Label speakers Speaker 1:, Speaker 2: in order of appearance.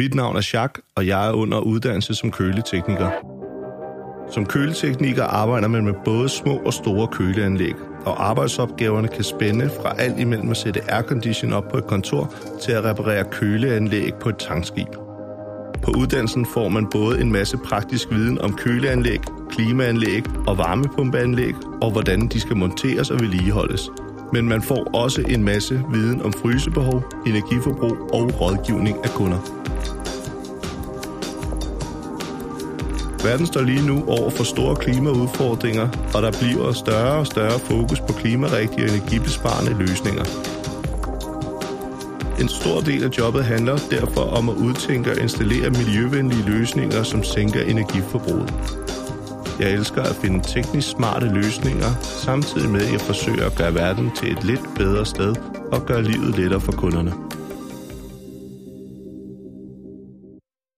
Speaker 1: Mit navn er Jacques, og jeg er under uddannelse som køletekniker. Som køletekniker arbejder man med både små og store køleanlæg, og arbejdsopgaverne kan spænde fra alt imellem at sætte aircondition op på et kontor til at reparere køleanlæg på et tankskib. På uddannelsen får man både en masse praktisk viden om køleanlæg, klimaanlæg og varmepumpeanlæg, og hvordan de skal monteres og vedligeholdes. Men man får også en masse viden om frysebehov, energiforbrug og rådgivning af kunder. Verden står lige nu over for store klimaudfordringer, og der bliver større og større fokus på klimarigtige og energibesparende løsninger. En stor del af jobbet handler derfor om at udtænke og installere miljøvenlige løsninger, som sænker energiforbruget. Jeg elsker at finde teknisk smarte løsninger, samtidig med at jeg forsøger at gøre verden til et lidt bedre sted og gøre livet lettere for kunderne.